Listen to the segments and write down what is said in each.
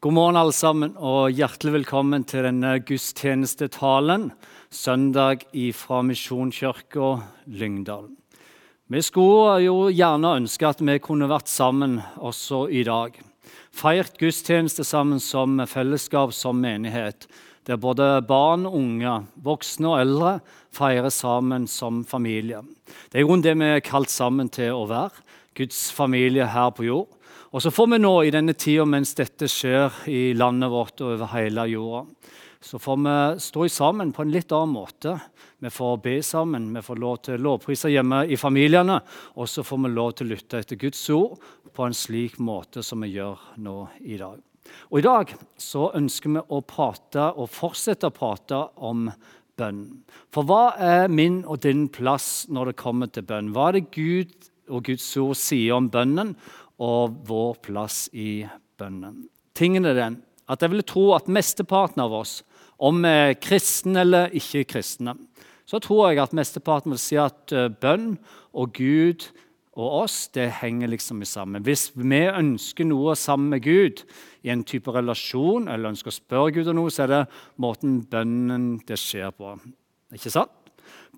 God morgen, alle sammen, og hjertelig velkommen til denne gudstjenestetalen søndag fra Misjonskirka Lyngdal. Vi skulle jo gjerne ønske at vi kunne vært sammen også i dag. Feirt gudstjeneste sammen som fellesskap, som menighet. Der både barn, unge, voksne og eldre feirer sammen som familie. Det er jo det vi er kalt sammen til å være. Guds familie her på jord. Og så får vi nå i denne tida mens dette skjer i landet vårt og over hele jorda, så får vi stå sammen på en litt annen måte. Vi får be sammen, vi får lov til lovpriser hjemme i familiene. Og så får vi lov til å lytte etter Guds ord på en slik måte som vi gjør nå i dag. Og I dag så ønsker vi å prate og fortsette å prate om bønn. For hva er min og din plass når det kommer til bønn? Hva er det Gud og Guds ord sier om bønnen, og vår plass i bønnen. Tingen er den at jeg vil tro at mesteparten av oss, om vi er kristne eller ikke kristne, så tror jeg at mesteparten vil si at eh, bønn og Gud og oss det henger liksom sammen. Hvis vi ønsker noe sammen med Gud i en type relasjon, eller ønsker å spørre Gud om noe, så er det måten bønnen det skjer på. Ikke sant?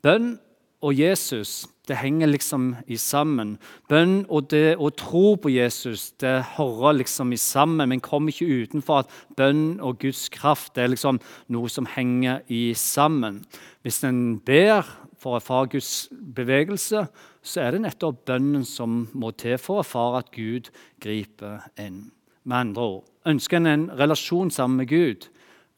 Bønn og Jesus det henger liksom i sammen. Bønn og det å tro på Jesus det hører liksom i sammen, men kommer ikke utenfor at bønn og Guds kraft det er liksom noe som henger i sammen. Hvis en ber for å erfare Guds bevegelse, så er det nettopp bønnen som må til for å erfare at Gud griper inn. Med andre ord, ønsker en en relasjon sammen med Gud,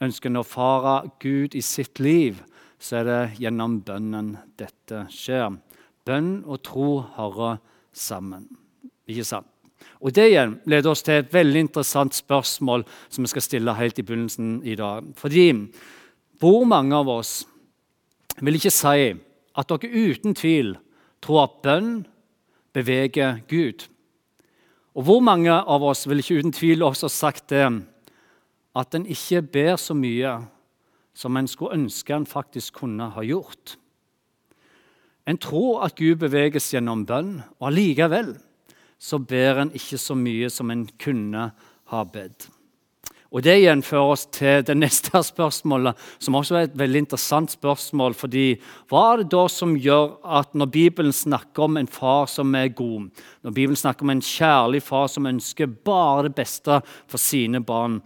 ønsker en å erfare Gud i sitt liv, så er det gjennom bønnen dette skjer. Bønn og tro hører sammen. Ikke sant? Og Det igjen leder oss til et veldig interessant spørsmål som vi skal stille helt i begynnelsen i dag. Fordi hvor mange av oss vil ikke si at dere uten tvil tror at bønn beveger Gud? Og hvor mange av oss vil ikke uten tvil også sagt det at en ikke ber så mye som en skulle ønske en faktisk kunne ha gjort. En tror at Gud beveges gjennom bønn, og allikevel så ber en ikke så mye som en kunne ha bedt. Og Det igjen fører oss til det neste spørsmålet, som også er et veldig interessant spørsmål. fordi Hva er det da som gjør at når Bibelen snakker om en far som er god, når Bibelen snakker om en kjærlig far som ønsker bare det beste for sine barn,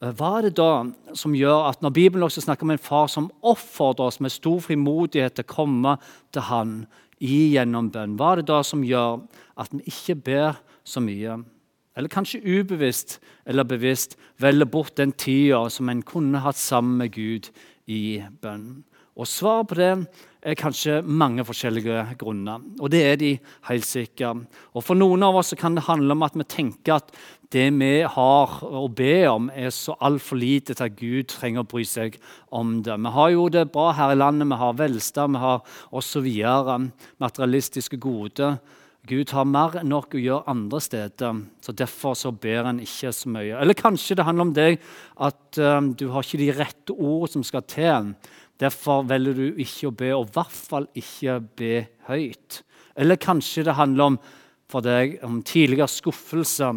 hva er det da som gjør at når Bibelen også snakker om en far som oppfordrer oss med stor frimodighet til å komme til han i gjennombønn, hva er det da som gjør at vi ikke ber så mye? Eller kanskje ubevisst eller bevisst velger bort den tida som en kunne hatt sammen med Gud i bønn? Og Svaret på det er kanskje mange forskjellige grunner. Og det er de helt sikkert. Og For noen av oss kan det handle om at vi tenker at det vi har å be om, er så altfor lite til at Gud trenger å bry seg om det. Vi har jo det bra her i landet, vi har velstand, vi har osv. materialistiske gode. Gud har mer enn nok å gjøre andre steder, så derfor så ber han ikke så mye. Eller kanskje det handler om deg at um, du har ikke de rette ord som skal til. Derfor velger du ikke å be, og i hvert fall ikke be høyt. Eller kanskje det handler om for deg om tidligere skuffelse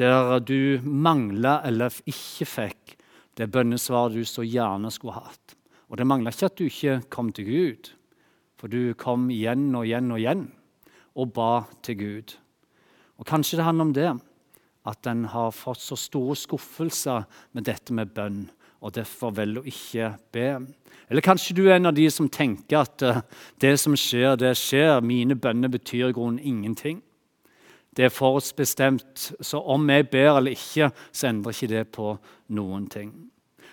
der du mangla eller ikke fikk det bønnesvaret du så gjerne skulle hatt. Og det mangla ikke at du ikke kom til Gud, for du kom igjen og igjen og igjen og ba til Gud. Og Kanskje det handler om det, at en har fått så store skuffelser med dette med bønn, og derfor velger å ikke be. Eller kanskje du er en av de som tenker at eh, det som skjer, det skjer. Mine bønner betyr i grunnen ingenting. Det er forutbestemt, så om jeg ber eller ikke, så endrer ikke det på noen ting.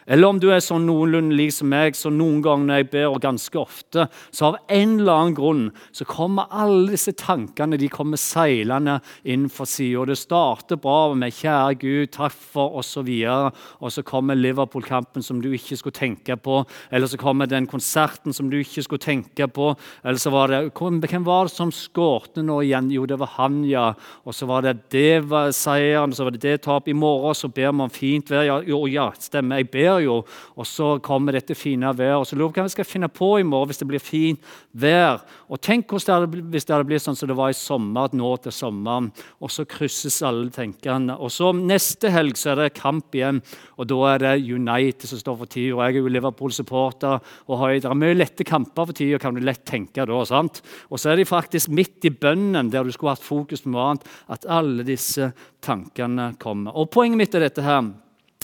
Eller om du er sånn noenlunde lik som meg, så noen ganger når jeg ber, og ganske ofte, så av en eller annen grunn så kommer alle disse tankene de kommer seilende inn for sida. Det starter bra med 'Kjære Gud, takk for', osv. Og, og så kommer Liverpool-kampen som du ikke skulle tenke på. Eller så kommer den konserten som du ikke skulle tenke på. Eller så var det Hvem var det som skårte nå igjen? Jo, det var han, ja. Og så var det det var seieren, så var det det tapet. I morgen så ber om fint vær. Ja, jo, ja, stemmer. Jeg ber skjer jo. Og så kommer dette fine været. Og så lurer på hva vi skal finne på i morgen hvis det blir fint vær. Og tenk det hadde, hvis det hadde blitt sånn som det var i sommer, nå til sommeren. Og så krysses alle tenkerne. Og så neste helg så er det kamp igjen, og da er det United som står for tida. Jeg er jo Liverpool-supporter. og har, Det er mye lette kamper for tida, kan du lett tenke da. sant? Og så er de faktisk midt i bønnen, der du skulle hatt fokus på noe annet, at alle disse tankene kommer. Og Poenget mitt er dette her,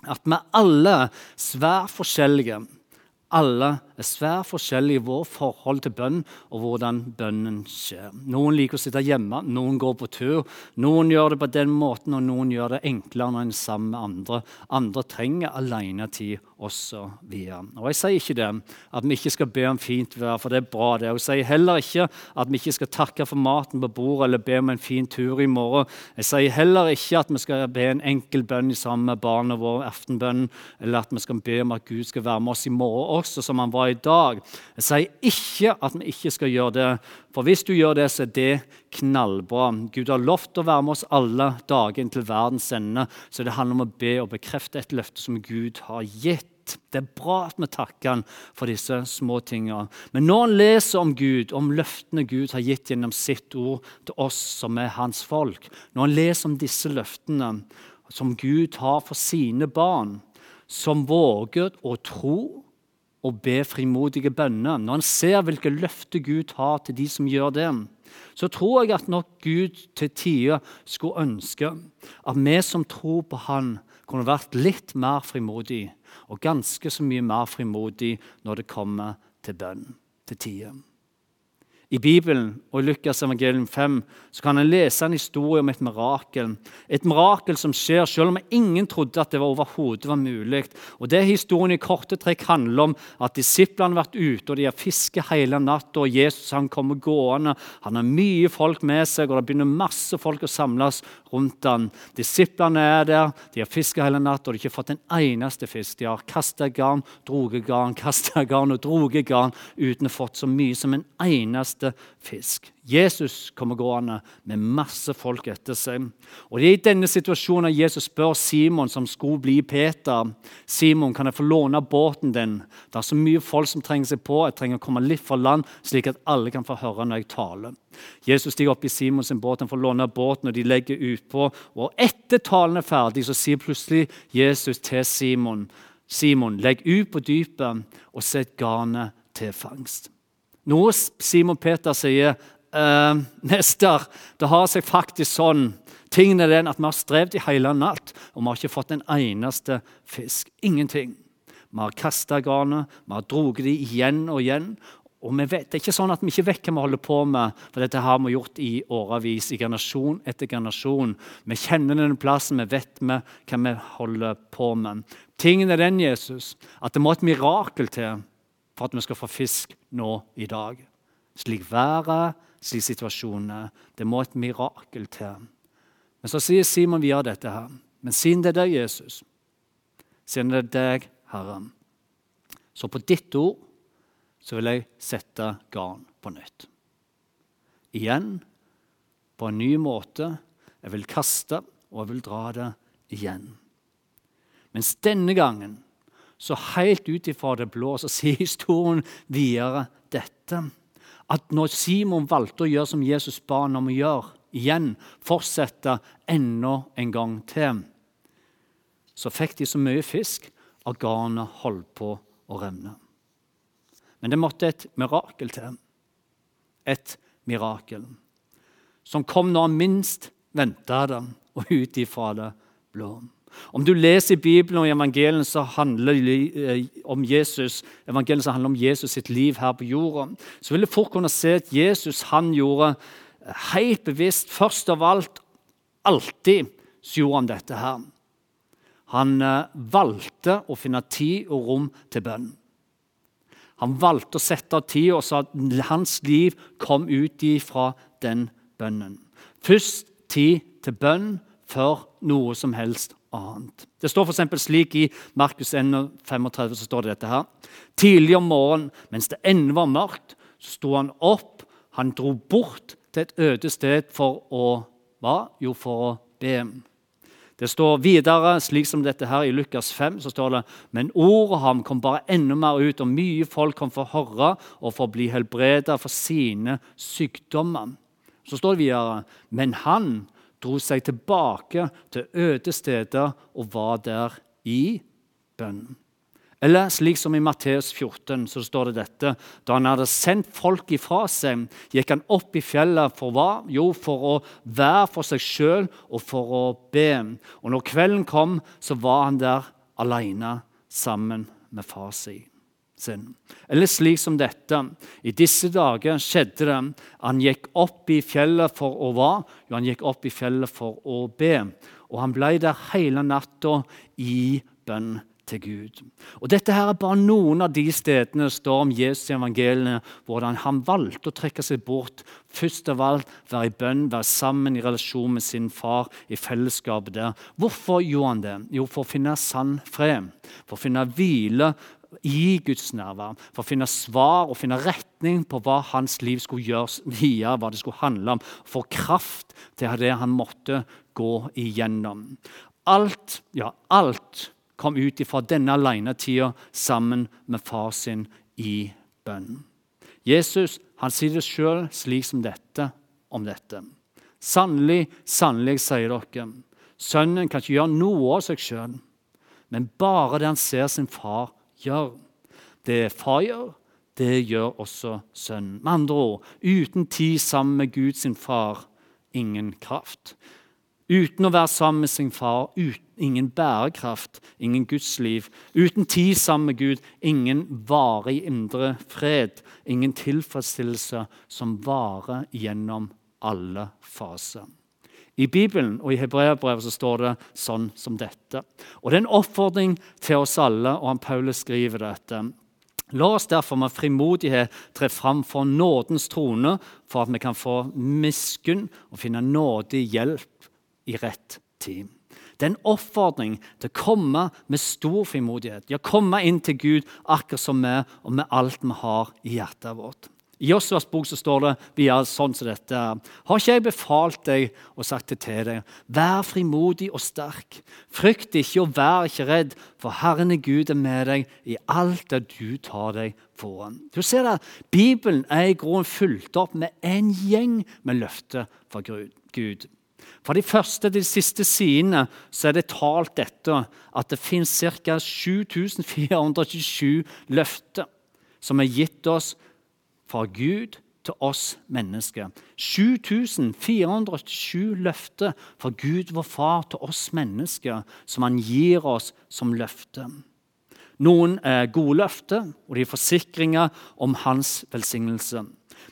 at vi alle svært forskjellige. Alle er svært forskjellig i vår forhold til bønn og hvordan bønnen skjer. Noen liker å sitte hjemme, noen går på tur. Noen gjør det på den måten, og noen gjør det enklere når en er sammen med andre. Andre trenger alenetid osv. Og jeg sier ikke det at vi ikke skal be om fint vær, for det er bra. det. Og jeg sier heller ikke at vi ikke skal takke for maten på bordet eller be om en fin tur i morgen. Jeg sier heller ikke at vi skal be en enkel bønn sammen med barna våre, aftenbønnen, eller at vi skal be om at Gud skal være med oss i morgen også, som han var i dag. Jeg sier ikke at vi ikke skal gjøre det, for hvis du gjør det, så er det knallbra. Gud har lovt å være med oss alle dager inntil verdens ende, så det handler om å be og bekrefte et løfte som Gud har gitt. Det er bra at vi takker han for disse små tingene. Men når en leser om Gud, om løftene Gud har gitt gjennom sitt ord til oss som er hans folk, når en leser om disse løftene som Gud har for sine barn, som våger å tro og be frimodige bønner, når en ser hvilke løfter Gud har til de som gjør det, så tror jeg at nok Gud til tider skulle ønske at vi som tror på Han, kunne vært litt mer frimodige, og ganske så mye mer frimodige når det kommer til bønn til tider. I Bibelen og i Lukas evangelium 5 så kan en lese en historie om et mirakel. Et mirakel som skjer selv om ingen trodde at det var var mulig. Og Det historien i korte trekk handler om at disiplene har vært ute og de har fisket hele natta. Jesus han kommer gående. Han har mye folk med seg, og det begynner masse folk å samles rundt han. Disiplene er der, de har fisket hele natta og de har ikke fått en eneste fisk. De har kasta garn, droget garn, kasta garn og droget garn uten å fått så mye som en eneste eneste fisk. Jesus kommer gående med masse folk etter seg. Og Det er i denne situasjonen at Jesus spør Simon, som skulle bli Peter, Simon, kan jeg få låne båten din. Det er så mye folk som trenger seg på. Jeg trenger å komme litt fra land, slik at alle kan få høre når jeg taler. Jesus stiger opp i Simons båt, han får låne båten, og de legger utpå. Og etter talen er ferdig, så sier plutselig Jesus til Simon, Simon, legg ut på dypet og sett garnet til fangst. Noe Simon Peter sier eh, Mester, det har seg faktisk sånn Tingen er den at Vi har strevd i hele natt, og vi har ikke fått en eneste fisk. Ingenting. Vi har kasta garnet, vi har dratt det igjen og igjen. Og vi vet, Det er ikke sånn at vi ikke vet hva vi holder på med, for dette har vi gjort i årevis, i generasjon etter generasjon. Vi kjenner denne plassen, vi vet med hva vi holder på med. Tingen er den, Jesus, at det må et mirakel til for at vi skal få fisk nå i dag. Slik været, slik situasjonen er. Det må et mirakel til. Men så sier Simon via dette her. Men siden det er deg, Jesus, siden det er deg, Herre, så på ditt ord så vil jeg sette garn på nytt. Igjen, på en ny måte. Jeg vil kaste, og jeg vil dra det igjen. Mens denne gangen så helt ut ifra det blå så sier historien videre dette. At når Simon valgte å gjøre som Jesus ba ham om å gjøre, igjen fortsette enda en gang til, så fikk de så mye fisk at garnet holdt på å revne. Men det måtte et mirakel til. Et mirakel. Som kom når han minst venta det, og ut ifra det blå. Om du leser i Bibelen og i evangeliet så handler eh, om Jesus, evangeliet som handler om Jesus sitt liv her på jorda, så vil du fort kunne se at Jesus han gjorde eh, helt bevisst, først av alt, alltid så gjorde han dette her. Han eh, valgte å finne tid og rom til bønn. Han valgte å sette av tid og sa at hans liv kom ut ifra den bønnen. Først tid til bønn før noe som helst annet. Det står for slik i Markus 1, 35, så står det dette her. Tidlig om morgenen, mens det ennå var mørkt, så sto han opp. Han dro bort til et øde sted for å hva? Jo, for å be. Det står videre, slik som dette her i Lukas 5, så står det men ordet ham kom bare enda mer ut, og mye folk kom for å høre og for å bli helbredet for sine sykdommer. Så står det videre men han dro seg tilbake til øde steder og var der i bønn. Eller slik som i Matteus 14 så står det dette. Da han hadde sendt folk ifra seg, gikk han opp i fjellet for hva? Jo, for å være for seg sjøl og for å be. Og når kvelden kom, så var han der alene sammen med far sin. Eller slik som dette. I disse dager skjedde det. Han gikk opp i fjellet for å hva? Jo, han gikk opp i fjellet for å be. Og han ble der hele natta i bønn til Gud. Og Dette her er bare noen av de stedene det står om Jesus i evangeliene, hvordan han valgte å trekke seg bort. Først av alt være i bønn, være sammen i relasjon med sin far, i fellesskapet der. Hvorfor gjorde han det? Jo, for å finne sann fred. For å finne hvile i Guds nærvær. For å finne svar og finne retning på hva hans liv skulle gjøres videre, hva det skulle handle om. For kraft til det han måtte gå igjennom. Alt, ja, alt kom ut ifra denne alenetida sammen med far sin i bønn. Jesus han sier det sjøl slik som dette om dette. Sannelig, sannelig, sier dere, sønnen kan ikke gjøre noe av seg sjøl, men bare det han ser sin far gjør. Det far gjør, det gjør også sønnen. Med andre ord, uten tid sammen med Gud sin far, ingen kraft. Uten å være sammen med sin far, ingen bærekraft, ingen gudsliv. Uten tid sammen med Gud, ingen varig indre fred. Ingen tilfredsstillelse som varer gjennom alle faser. I Bibelen og i Hebreabrevet står det sånn som dette. Og Det er en oppfordring til oss alle, og han Paulus skriver dette. La oss derfor med frimodighet tre fram for nådens trone, for at vi kan få miskunn og finne nådig hjelp i rett tid. Det er en oppfordring til å komme med stor frimodighet. Ja, komme inn til Gud akkurat som vi og med alt vi har i hjertet vårt. I Josvas bok så står det videre sånn som dette. Har ikke jeg befalt deg og sagt det til deg? Vær frimodig og sterk. Frykt ikke og vær ikke redd, for Herren er Gud er med deg i alt det du tar deg foran. Du ser det, Bibelen er i grunnen fulgt opp med en gjeng med løfter fra Gud. Fra de første til de siste sidene så er det talt dette at det finnes ca. 7427 løfter som er gitt oss fra Gud til oss mennesker. 7427 løfter fra Gud, vår far, til oss mennesker, som han gir oss som løfte. Noen er gode løfter, og de er forsikringer om hans velsignelse.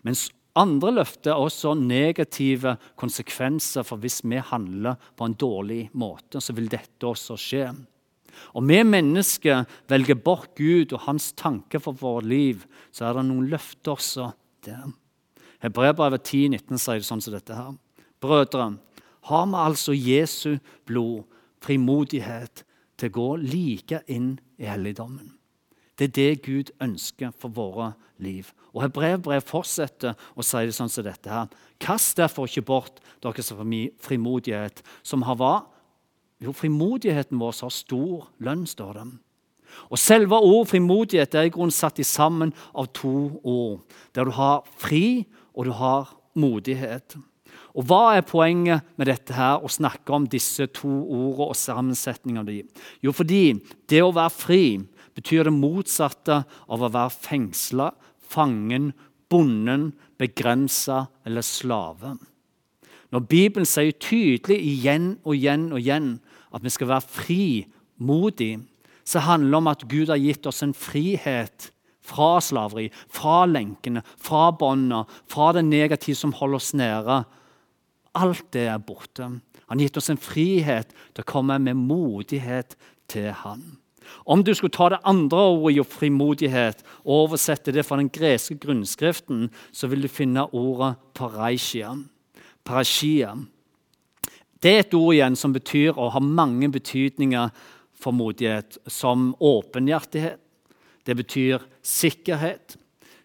Mens andre løfter er også negative konsekvenser, for hvis vi handler på en dårlig måte, så vil dette også skje. Og vi mennesker velger bort Gud og hans tanke for vårt liv, så er det noen løfter også der. Hebreabrevet 10,19 sier det sånn som dette her. Brødre, har vi altså Jesu blod, frimodighet, til å gå like inn i helligdommen. Det er det Gud ønsker for våre liv. Og Hebrevbrev fortsetter å si det sånn som dette. her. Kast derfor ikke bort deres frimodighet, som har hva? Jo, frimodigheten vår har stor lønn, står det. Og Selve ordet frimodighet er i grunnen satt i sammen av to ord. Der du har fri, og du har modighet. Og Hva er poenget med dette her, å snakke om disse to ordene og sammensetningen av dem? Jo, fordi det å være fri betyr det motsatte av å være fengsla, fangen, bonden, begrensa eller slave. Når Bibelen sier tydelig igjen og igjen og igjen at vi skal være frimodige, så handler det om at Gud har gitt oss en frihet fra slaveri, fra lenkene, fra båndene, fra det negative som holder oss nede. Alt det er borte. Han har gitt oss en frihet til å komme med modighet til Han. Om du skulle ta det andre ordet i frimodighet og oversette det fra den greske grunnskriften, så vil du finne ordet paraisia. Parashia. Det er et ord igjen som betyr og har mange betydninger for modighet, som åpenhjertighet. Det betyr sikkerhet.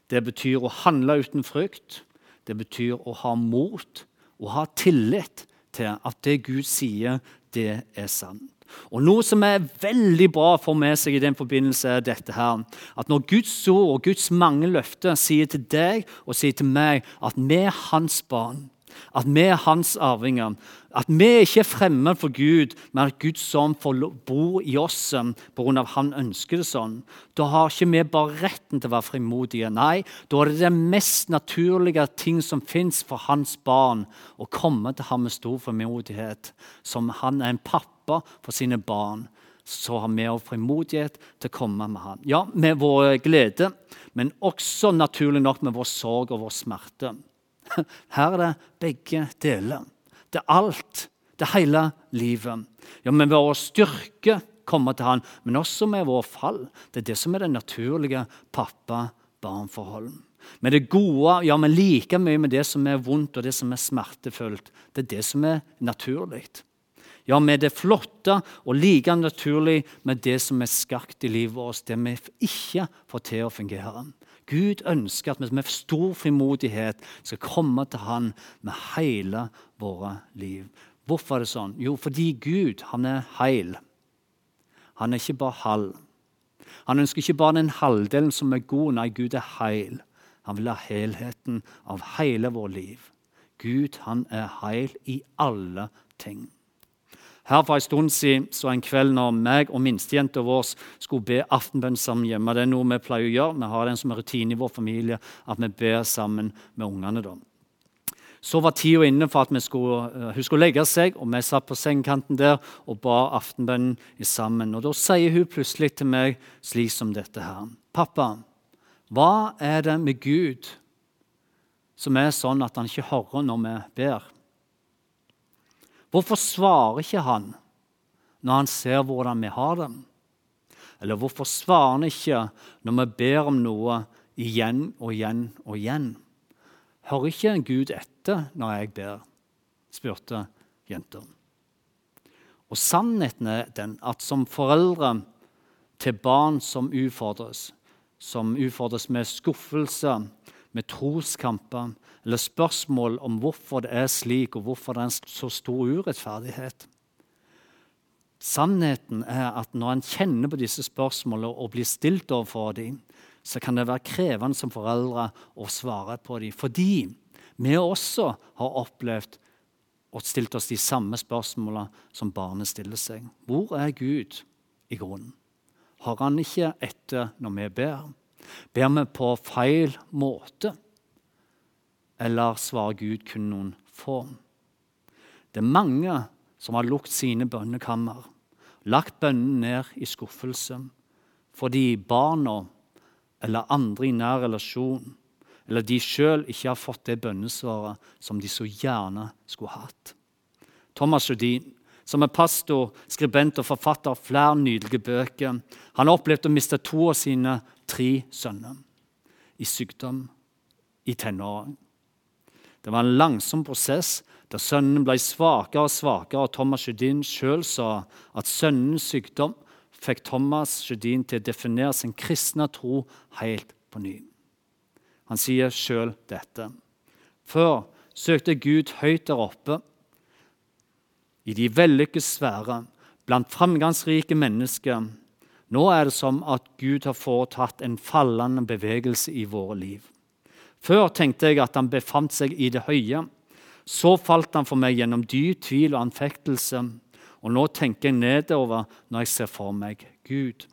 Det betyr å handle uten frykt. Det betyr å ha mot og ha tillit til at det Gud sier, det er sant. Og Noe som er veldig bra å få med seg i den forbindelse, er dette her. At når Guds ord og Guds mange løfter sier til deg og sier til meg at vi er hans barn, at vi er hans arvinger. At vi ikke er fremmed for Gud, men at Guds ånd får bo i oss um, pga. at han ønsker det sånn. Da har ikke vi bare retten til å være frimodige. Nei, da er det den mest naturlige ting som fins for hans barn, å komme til ham med stor frimodighet. Som han er en pappa for sine barn så har vi også frimodighet til å komme med ham. Ja, med vår glede, men også naturlig nok med vår sorg og vår smerte. Her er det begge deler. Det er alt. Det er hele livet. Ja, Med vår styrke komme til Han, men også med vår fall. Det er det som er det naturlige pappa-barn-forholdet. Med det gode, ja, men like mye med det som er vondt og det som er smertefullt. Det er det som er naturlig. Ja, med det flotte og like naturlig med det som er skakt i livet vårt, det vi ikke får til å fungere. Gud ønsker at vi med stor frimodighet skal komme til Han med hele våre liv. Hvorfor er det sånn? Jo, fordi Gud han er heil. Han er ikke bare halv. Han ønsker ikke bare den halvdelen som er god. Nei, Gud er heil. Han vil ha helheten av hele vår liv. Gud han er heil i alle ting. Her for en stund siden så en kveld når meg og minstejenta vår skulle be aftenbønn sammen hjemme. Det er noe vi pleier å gjøre. Vi har den som en rutine i vår familie at vi ber sammen med ungene. da. Så var tida inne for at skulle, uh, hun skulle legge seg, og vi satt på sengekanten der og ba aftenbønnen sammen. Og Da sier hun plutselig til meg slik som dette her. Pappa, hva er det med Gud som er sånn at han ikke hører når vi ber? Hvorfor svarer ikke han når han ser hvordan vi har det? Eller hvorfor svarer han ikke når vi ber om noe igjen og igjen og igjen? Hører ikke Gud etter når jeg ber? spurte jenta. Og sannheten er den at som foreldre til barn som utfordres, som utfordres med skuffelse, med troskamper eller spørsmål om hvorfor det er slik, og hvorfor det er en så stor urettferdighet. Sannheten er at når en kjenner på disse spørsmålene og blir stilt overfor dem, så kan det være krevende som foreldre å svare på dem. Fordi vi også har opplevd og stilt oss de samme spørsmålene som barnet stiller seg. Hvor er Gud i grunnen? Har han ikke etter når vi ber? Ber vi på feil måte? Eller svarer Gud kun noen få? Det er mange som har lukket sine bønnekammer, lagt bønnen ned i skuffelse fordi barna eller andre i nær relasjon eller de sjøl ikke har fått det bønnesvaret som de så gjerne skulle hatt. Thomas Judin, som er pastor, skribent og forfatter av flere nydelige bøker, han har opplevd å miste to av sine tre sønner i sykdom i tenårene. Det var en langsom prosess der sønnen ble svakere og svakere. og Thomas Judin sjøl sa at sønnens sykdom fikk Thomas Judin til å definere sin kristne tro helt på ny. Han sier sjøl dette. Før søkte Gud høyt der oppe, i de vellykkede sfære, blant framgangsrike mennesker nå er det som at Gud har foretatt en fallende bevegelse i våre liv. Før tenkte jeg at han befant seg i det høye. Så falt han for meg gjennom dyp tvil og anfektelse. Og nå tenker jeg nedover når jeg ser for meg Gud.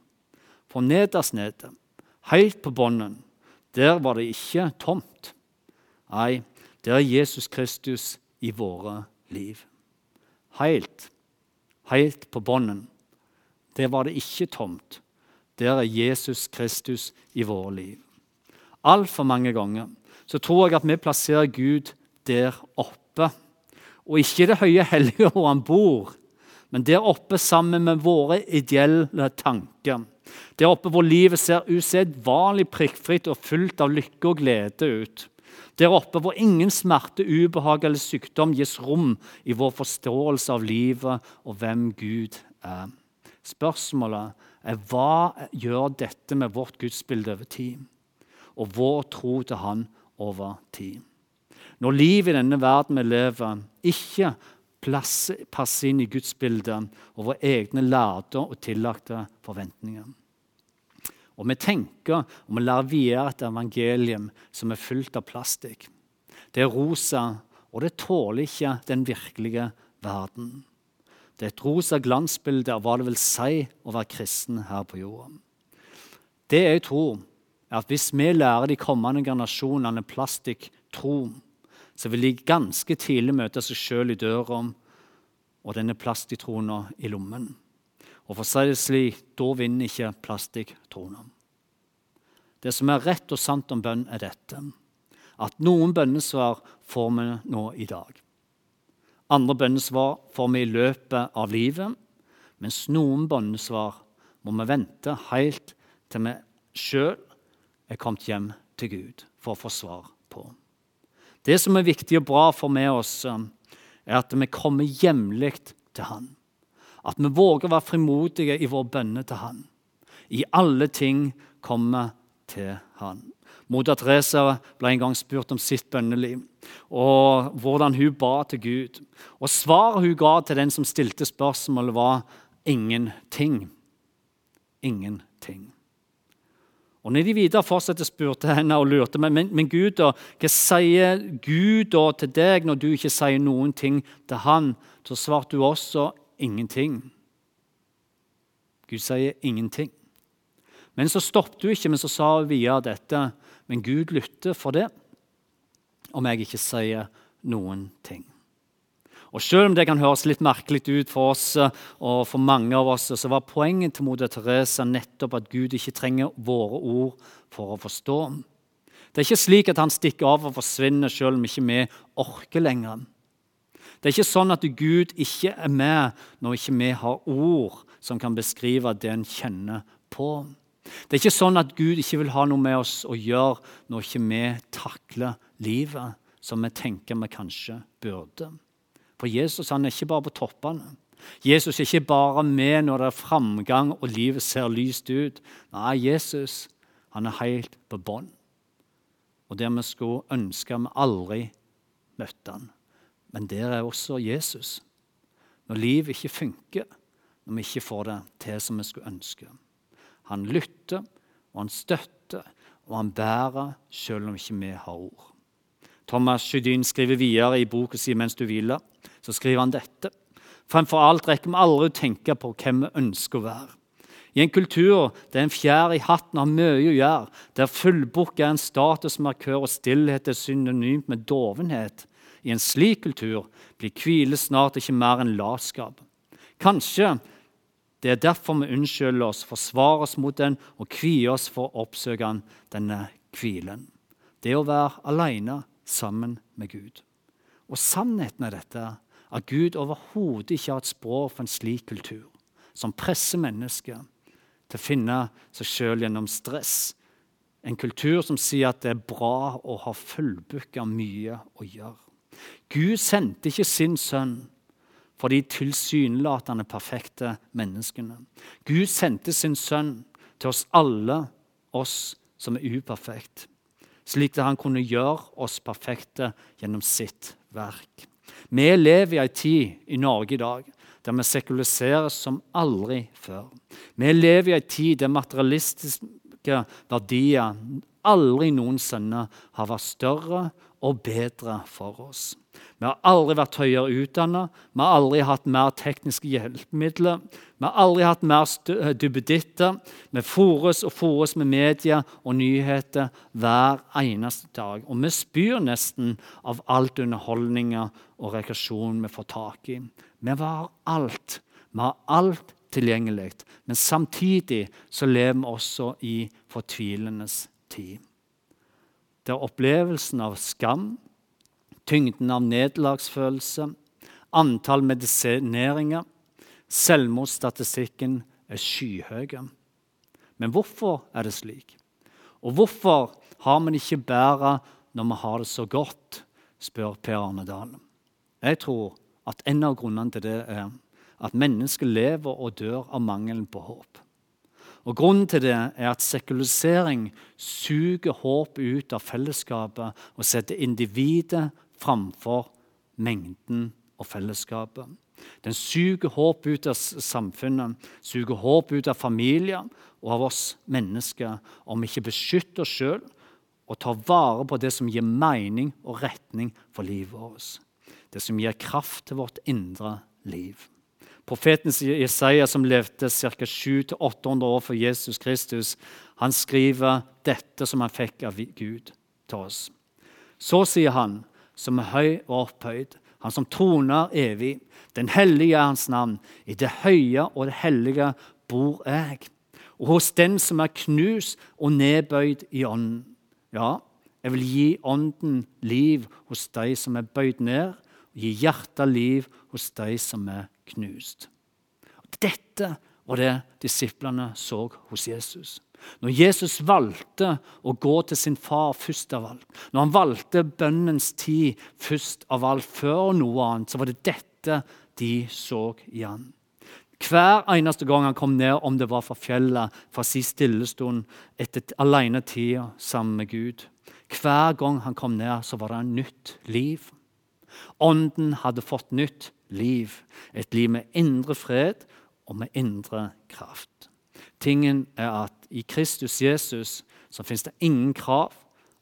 For nederst nede, helt på bunnen, der var det ikke tomt. Nei, det er Jesus Kristus i våre liv. Helt, helt på bunnen der var det ikke tomt. Der er Jesus Kristus i våre liv. Altfor mange ganger så tror jeg at vi plasserer Gud der oppe. Og ikke i det høye hellige hvor han bor, men der oppe sammen med våre ideelle tanker. Der oppe hvor livet ser usedvanlig prikkfritt og fullt av lykke og glede ut. Der oppe hvor ingen smerte, ubehag eller sykdom gis rom i vår forståelse av livet og hvem Gud er. Spørsmålet er hva gjør dette med vårt gudsbilde over tid? Og vår tro til Han over tid? Når livet i denne verden vi lever, ikke passer inn i Guds bilde og våre egne lærde og tillagte forventninger. Og vi tenker og vi lærer videre et evangelium som er fullt av plastikk. Det er rosa, og det tåler ikke den virkelige verden. Det er et rosa glansbilde av hva det vil si å være kristen her på jorda. Det jeg tror, er at hvis vi lærer de kommende generasjonene plastikktro, så vil de ganske tidlig møte seg sjøl i døra og denne plastiktrona i lommen. Og for å si det slik, da vinner ikke plastikktrona. Det som er rett og sant om bønn, er dette. At noen bønnesvar får vi nå i dag. Andre bønnesvar får vi i løpet av livet, mens noen bønnesvar må vi vente helt til vi sjøl er kommet hjem til Gud for å få svar på. Det som er viktig og bra for med oss, er at vi kommer jevnlig til Han. At vi våger å være frimodige i vår bønne til Han. I alle ting kommer til Han. Moder Teresa ble en gang spurt om sitt bønneliv og hvordan hun ba til Gud. Og Svaret hun ga til den som stilte spørsmålet, var ingenting. Ingenting. Og når de videre fortsatte, spurte henne og lurte men, men, men Gud, da, hva sier Gud da til deg når du ikke sier noen ting til han? Så svarte hun også ingenting. Gud sier ingenting. Men så stoppet hun ikke, men så sa hun videre dette. Men Gud lytter for det om jeg ikke sier noen ting. Og Selv om det kan høres litt merkelig ut for oss og for mange av oss, så var poenget til moder Teresa nettopp at Gud ikke trenger våre ord for å forstå. Det er ikke slik at han stikker av og forsvinner selv om ikke vi orker lenger. Det er ikke sånn at Gud ikke er med når ikke vi har ord som kan beskrive det en kjenner på. Det er ikke sånn at Gud ikke vil ha noe med oss å gjøre når ikke vi takler livet som vi tenker vi kanskje burde. For Jesus han er ikke bare på toppene. Jesus er ikke bare med når det er framgang og livet ser lyst ut. Nei, Jesus han er helt på bånn. Og der vi skulle ønske vi aldri møtte han. Men der er også Jesus. Når livet ikke funker, når vi ikke får det til som vi skulle ønske. Han lytter, og han støtter, og han bærer selv om ikke vi har ord. Thomas Sjødin skriver videre i boka si 'Mens du hviler'. Så skriver han dette. Fremfor alt rekker vi aldri å tenke på hvem vi ønsker å være. I en kultur der en fjær i hatten har mye å gjøre, der fullbukk er en statusmarkør og stillhet er synonymt med dovenhet, i en slik kultur blir hvile snart ikke mer enn latskap. Kanskje det er derfor vi unnskylder oss, forsvarer oss mot den og kvier oss for å oppsøke denne hvilen. Det å være alene sammen med Gud. Og Sannheten er dette at Gud overhodet ikke har et språk for en slik kultur som presser mennesker til å finne seg sjøl gjennom stress. En kultur som sier at det er bra å ha fullbooka mye å gjøre. Gud sendte ikke sin sønn for de tilsynelatende perfekte menneskene. Gud sendte sin sønn til oss alle, oss som er uperfekte slik at han kunne gjøre oss perfekte gjennom sitt verk. Vi lever i ei tid i Norge i dag der vi sekuliseres som aldri før. Vi lever i ei tid der materialistiske verdier aldri noensinne har vært større og bedre for oss. Vi har aldri vært høyere utdannet, vi har aldri hatt mer tekniske hjelpemidler. Vi har aldri hatt mer dubbeditter, duppeditter. Vi fôres og fôres med media og nyheter hver eneste dag. Og vi spyr nesten av alt underholdninger og rekreasjon vi får tak i. Vi har alt. Vi har alt tilgjengelig. Men samtidig så lever vi også i fortvilende tid. Der opplevelsen av skam tyngden av nederlagsfølelse, antall medisineringer, selvmordsstatistikken er skyhøye. Men hvorfor er det slik? Og hvorfor har vi det ikke bedre når vi har det så godt, spør Per Arne Dalen. Jeg tror at en av grunnene til det er at mennesker lever og dør av mangelen på håp. Og Grunnen til det er at sekularisering suger håp ut av fellesskapet og setter individet framfor mengden og fellesskapet. Den suger håp ut av samfunnet, suger håp ut av familier og av oss mennesker om vi ikke beskytter oss sjøl og tar vare på det som gir mening og retning for livet vårt. Det som gir kraft til vårt indre liv. Profeten Jesaja, som levde ca. 700-800 år for Jesus Kristus, han skriver dette som han fikk av Gud til oss. Så sier han, som er høy og opphøyd, han som troner evig, den hellige er hans navn. I det høye og det hellige bor jeg. Og hos den som er knust og nedbøyd i ånden. Ja, jeg vil gi ånden liv hos de som er bøyd ned, og gi hjertet liv hos de som er knust. Dette var det disiplene så hos Jesus. Når Jesus valgte å gå til sin far først av alt, når han valgte bønnens tid først av alt, før noe annet, så var det dette de så igjen. Hver eneste gang han kom ned, om det var fra fjellet, fra sin stillestund, etter alenetida sammen med Gud Hver gang han kom ned, så var det en nytt liv. Ånden hadde fått nytt liv. Et liv med indre fred og med indre kraft. Tingen er at i Kristus Jesus så fins det ingen krav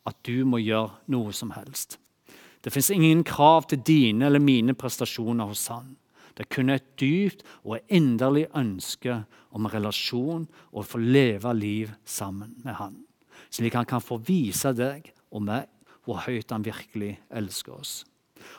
at du må gjøre noe som helst. Det fins ingen krav til dine eller mine prestasjoner hos Han. Det er kun et dypt og inderlig ønske om en relasjon og å få leve liv sammen med Han. Slik han kan få vise deg og meg hvor høyt han virkelig elsker oss.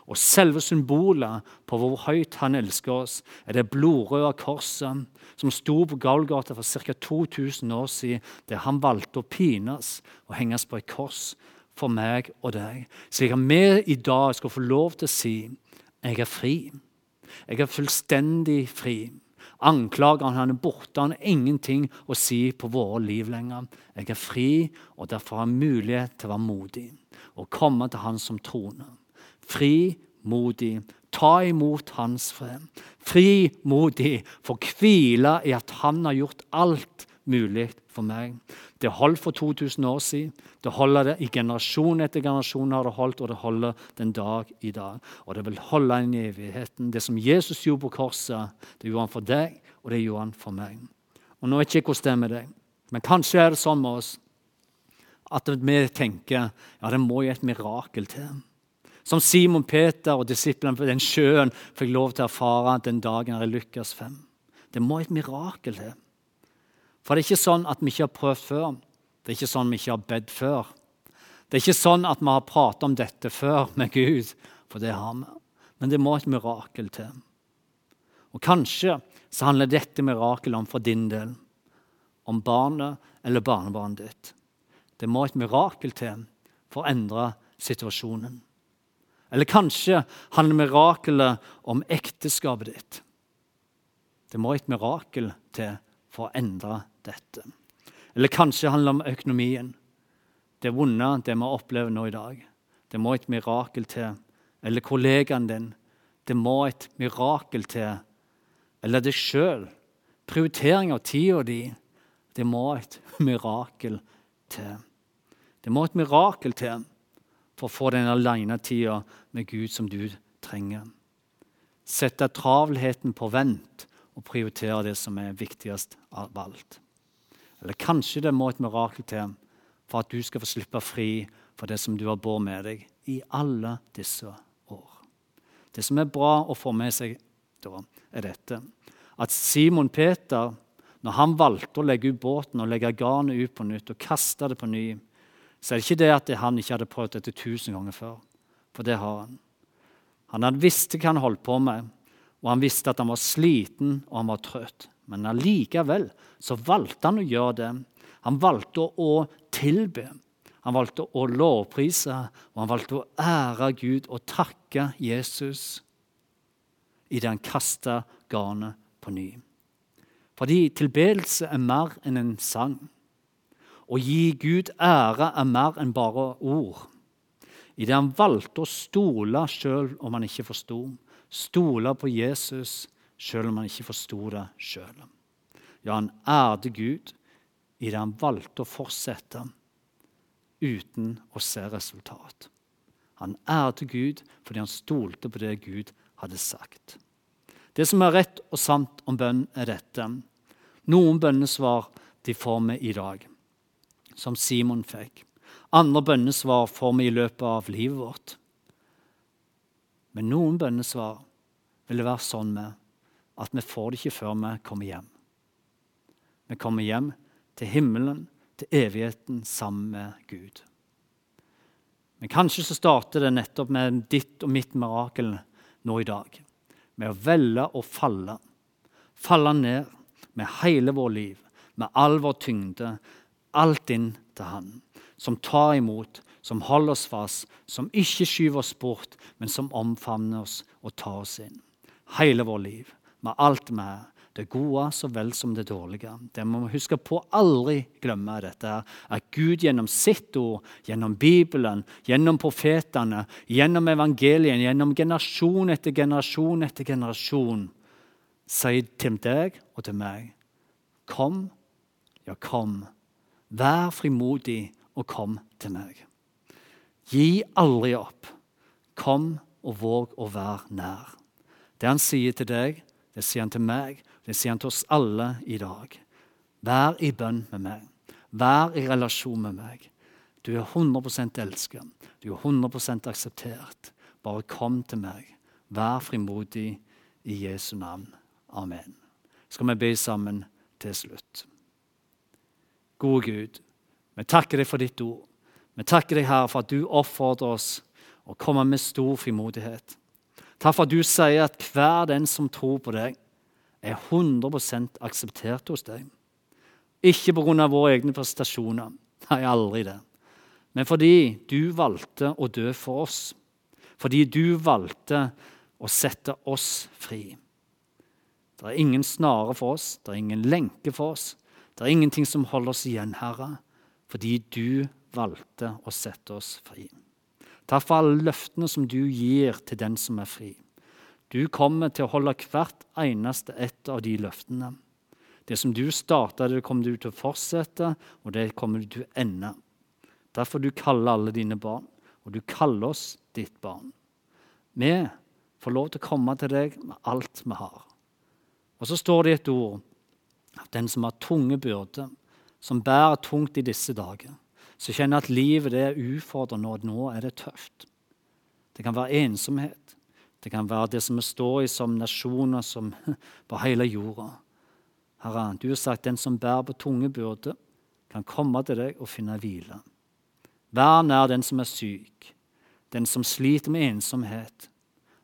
Og selve symbolet på hvor høyt han elsker oss, er det blodrøde korset som sto på Galgata for ca. 2000 år siden, der han valgte å pines og henges på et kors for meg og deg, slik at vi i dag skal få lov til å si jeg er fri. Jeg er fullstendig fri. Anklageren han er borte, han har ingenting å si på våre liv lenger. Jeg er fri, og derfor har jeg mulighet til å være modig og komme til Han som troner. Fri, modig, ta imot Hans fred. Fri, modig, få hvile i at Han har gjort alt mulig for meg. Det holdt for 2000 år siden. Det holder det i generasjon etter generasjon, har det holdt, og det holder den dag i dag. Og det vil holde inn i evigheten. Det som Jesus gjorde på korset, det gjorde han for deg, og det gjorde han for meg. Og Nå vet jeg ikke hvordan det er med deg, men kanskje er det sånn med oss at vi tenker ja, det må jo et mirakel til. Som Simon Peter og disiplene på den sjøen fikk lov til å erfare den dagen her i Lukas 5. Det må et mirakel til. For det er ikke sånn at vi ikke har prøvd før. Det er ikke sånn vi ikke har bedt før. Det er ikke sånn at vi har pratet om dette før med Gud, for det har vi. Men det må et mirakel til. Og kanskje så handler dette mirakelet om for din del. Om barnet eller barnebarnet ditt. Det må et mirakel til for å endre situasjonen. Eller kanskje handler mirakelet om ekteskapet ditt. Det må et mirakel til for å endre dette. Eller kanskje handler det om økonomien. Det vonde, det vi opplever nå i dag. Det må et mirakel til. Eller kollegaen din. Det må et mirakel til. Eller deg sjøl. Prioritering av tida di. Det må et mirakel til. Det må et mirakel til for å få den alenetida med Gud som du trenger. Sette travelheten på vent og prioritere det som er viktigst av alt. Eller kanskje det må et mirakel til for at du skal få slippe fri for det som du har båret med deg i alle disse år. Det som er bra å få med seg da, er dette. At Simon Peter, når han valgte å legge ut båten og legge garnet ut på nytt og kaste det på ny, så er det ikke det at han ikke hadde prøvd dette tusen ganger før. For det har han. Han hadde visst hva han holdt på med, og han visste at han var sliten og han var trøtt. Men allikevel så valgte han å gjøre det. Han valgte å tilbe. Han valgte å lovprise, og han valgte å ære Gud og takke Jesus idet han kasta garnet på ny. Fordi tilbedelse er mer enn en sang. Å gi Gud ære er mer enn bare ord. Idet han valgte å stole sjøl om han ikke forsto. Stole på Jesus selv om han ikke forsto det sjøl. Ja, han ærte Gud i det han valgte å fortsette uten å se resultat. Han ærte Gud fordi han stolte på det Gud hadde sagt. Det som er rett og sant om bønn, er dette. Noen bønnesvar de får vi i dag, som Simon fikk. Andre bønnesvar får vi i løpet av livet vårt. Men noen bønnesvar vil det være sånn med at vi får det ikke før vi kommer hjem. Vi kommer hjem til himmelen, til evigheten, sammen med Gud. Men kanskje så starter det nettopp med ditt og mitt mirakel nå i dag. Med å velge å falle. Falle ned med hele vår liv, med all vår tyngde, alt inn til Han. Som tar imot, som holder oss fast, som ikke skyver oss bort, men som omfavner oss og tar oss inn. Hele vår liv, med alt vi er det gode så vel som det dårlige. Det må vi huske på aldri glemme dette. At Gud gjennom sitt ord, gjennom Bibelen, gjennom profetene, gjennom evangelien, gjennom generasjon etter generasjon etter generasjon, sier til deg og til meg Kom, ja, kom. Vær frimodig og kom til meg. Gi aldri opp. Kom og våg å være nær. Det han sier til deg, det sier han til meg, det sier han til oss alle i dag. Vær i bønn med meg. Vær i relasjon med meg. Du er 100% elsket. Du er 100% akseptert. Bare kom til meg. Vær frimodig i Jesu navn. Amen. Skal vi be sammen til slutt. Gode Gud, vi takker deg for ditt ord. Vi takker deg, Herre, for at du oppfordrer oss å komme med stor frimodighet. Takk for at du sier at hver den som tror på deg, er 100% akseptert hos deg. Ikke pga. våre egne prestasjoner, nei, aldri det. Men fordi du valgte å dø for oss. Fordi du valgte å sette oss fri. Det er ingen snare for oss, det er ingen lenke for oss. Det er ingenting som holder oss igjen, Herre, fordi du valgte å sette oss fri. Takk for alle løftene som du gir til den som er fri. Du kommer til å holde hvert eneste ett av de løftene. Det som du starta, det kommer du til å fortsette, og det kommer du til å ende. Derfor du kaller alle dine barn, og du kaller oss ditt barn. Vi får lov til å komme til deg med alt vi har. Og så står det i et ord at den som har tunge byrder, som bærer tungt i disse dager, som kjenner at livet er ufordrende, og nå er det tøft. Det kan være ensomhet. Det kan være det som vi står i som nasjoner som på hele jorda. Herre, du har sagt den som bærer på tunge byrder, kan komme til deg og finne hvile. Vær nær den som er syk, den som sliter med ensomhet.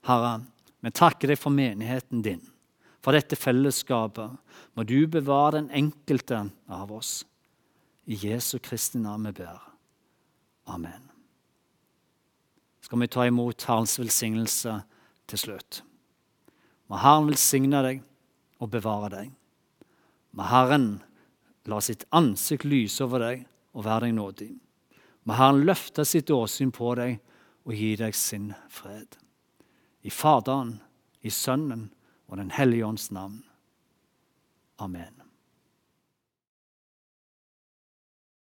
Herre, vi takker deg for menigheten din, for dette fellesskapet. Må du bevare den enkelte av oss. I Jesu Kristi navn vi ber. Amen. Skal vi ta imot Herrens velsignelse? til slutt. Må Herren velsigne deg og bevare deg. Må Herren la sitt ansikt lyse over deg og være deg nådig. Må Herren løfte sitt åsyn på deg og gi deg sin fred. I Faderen, i Sønnen og Den hellige ånds navn. Amen.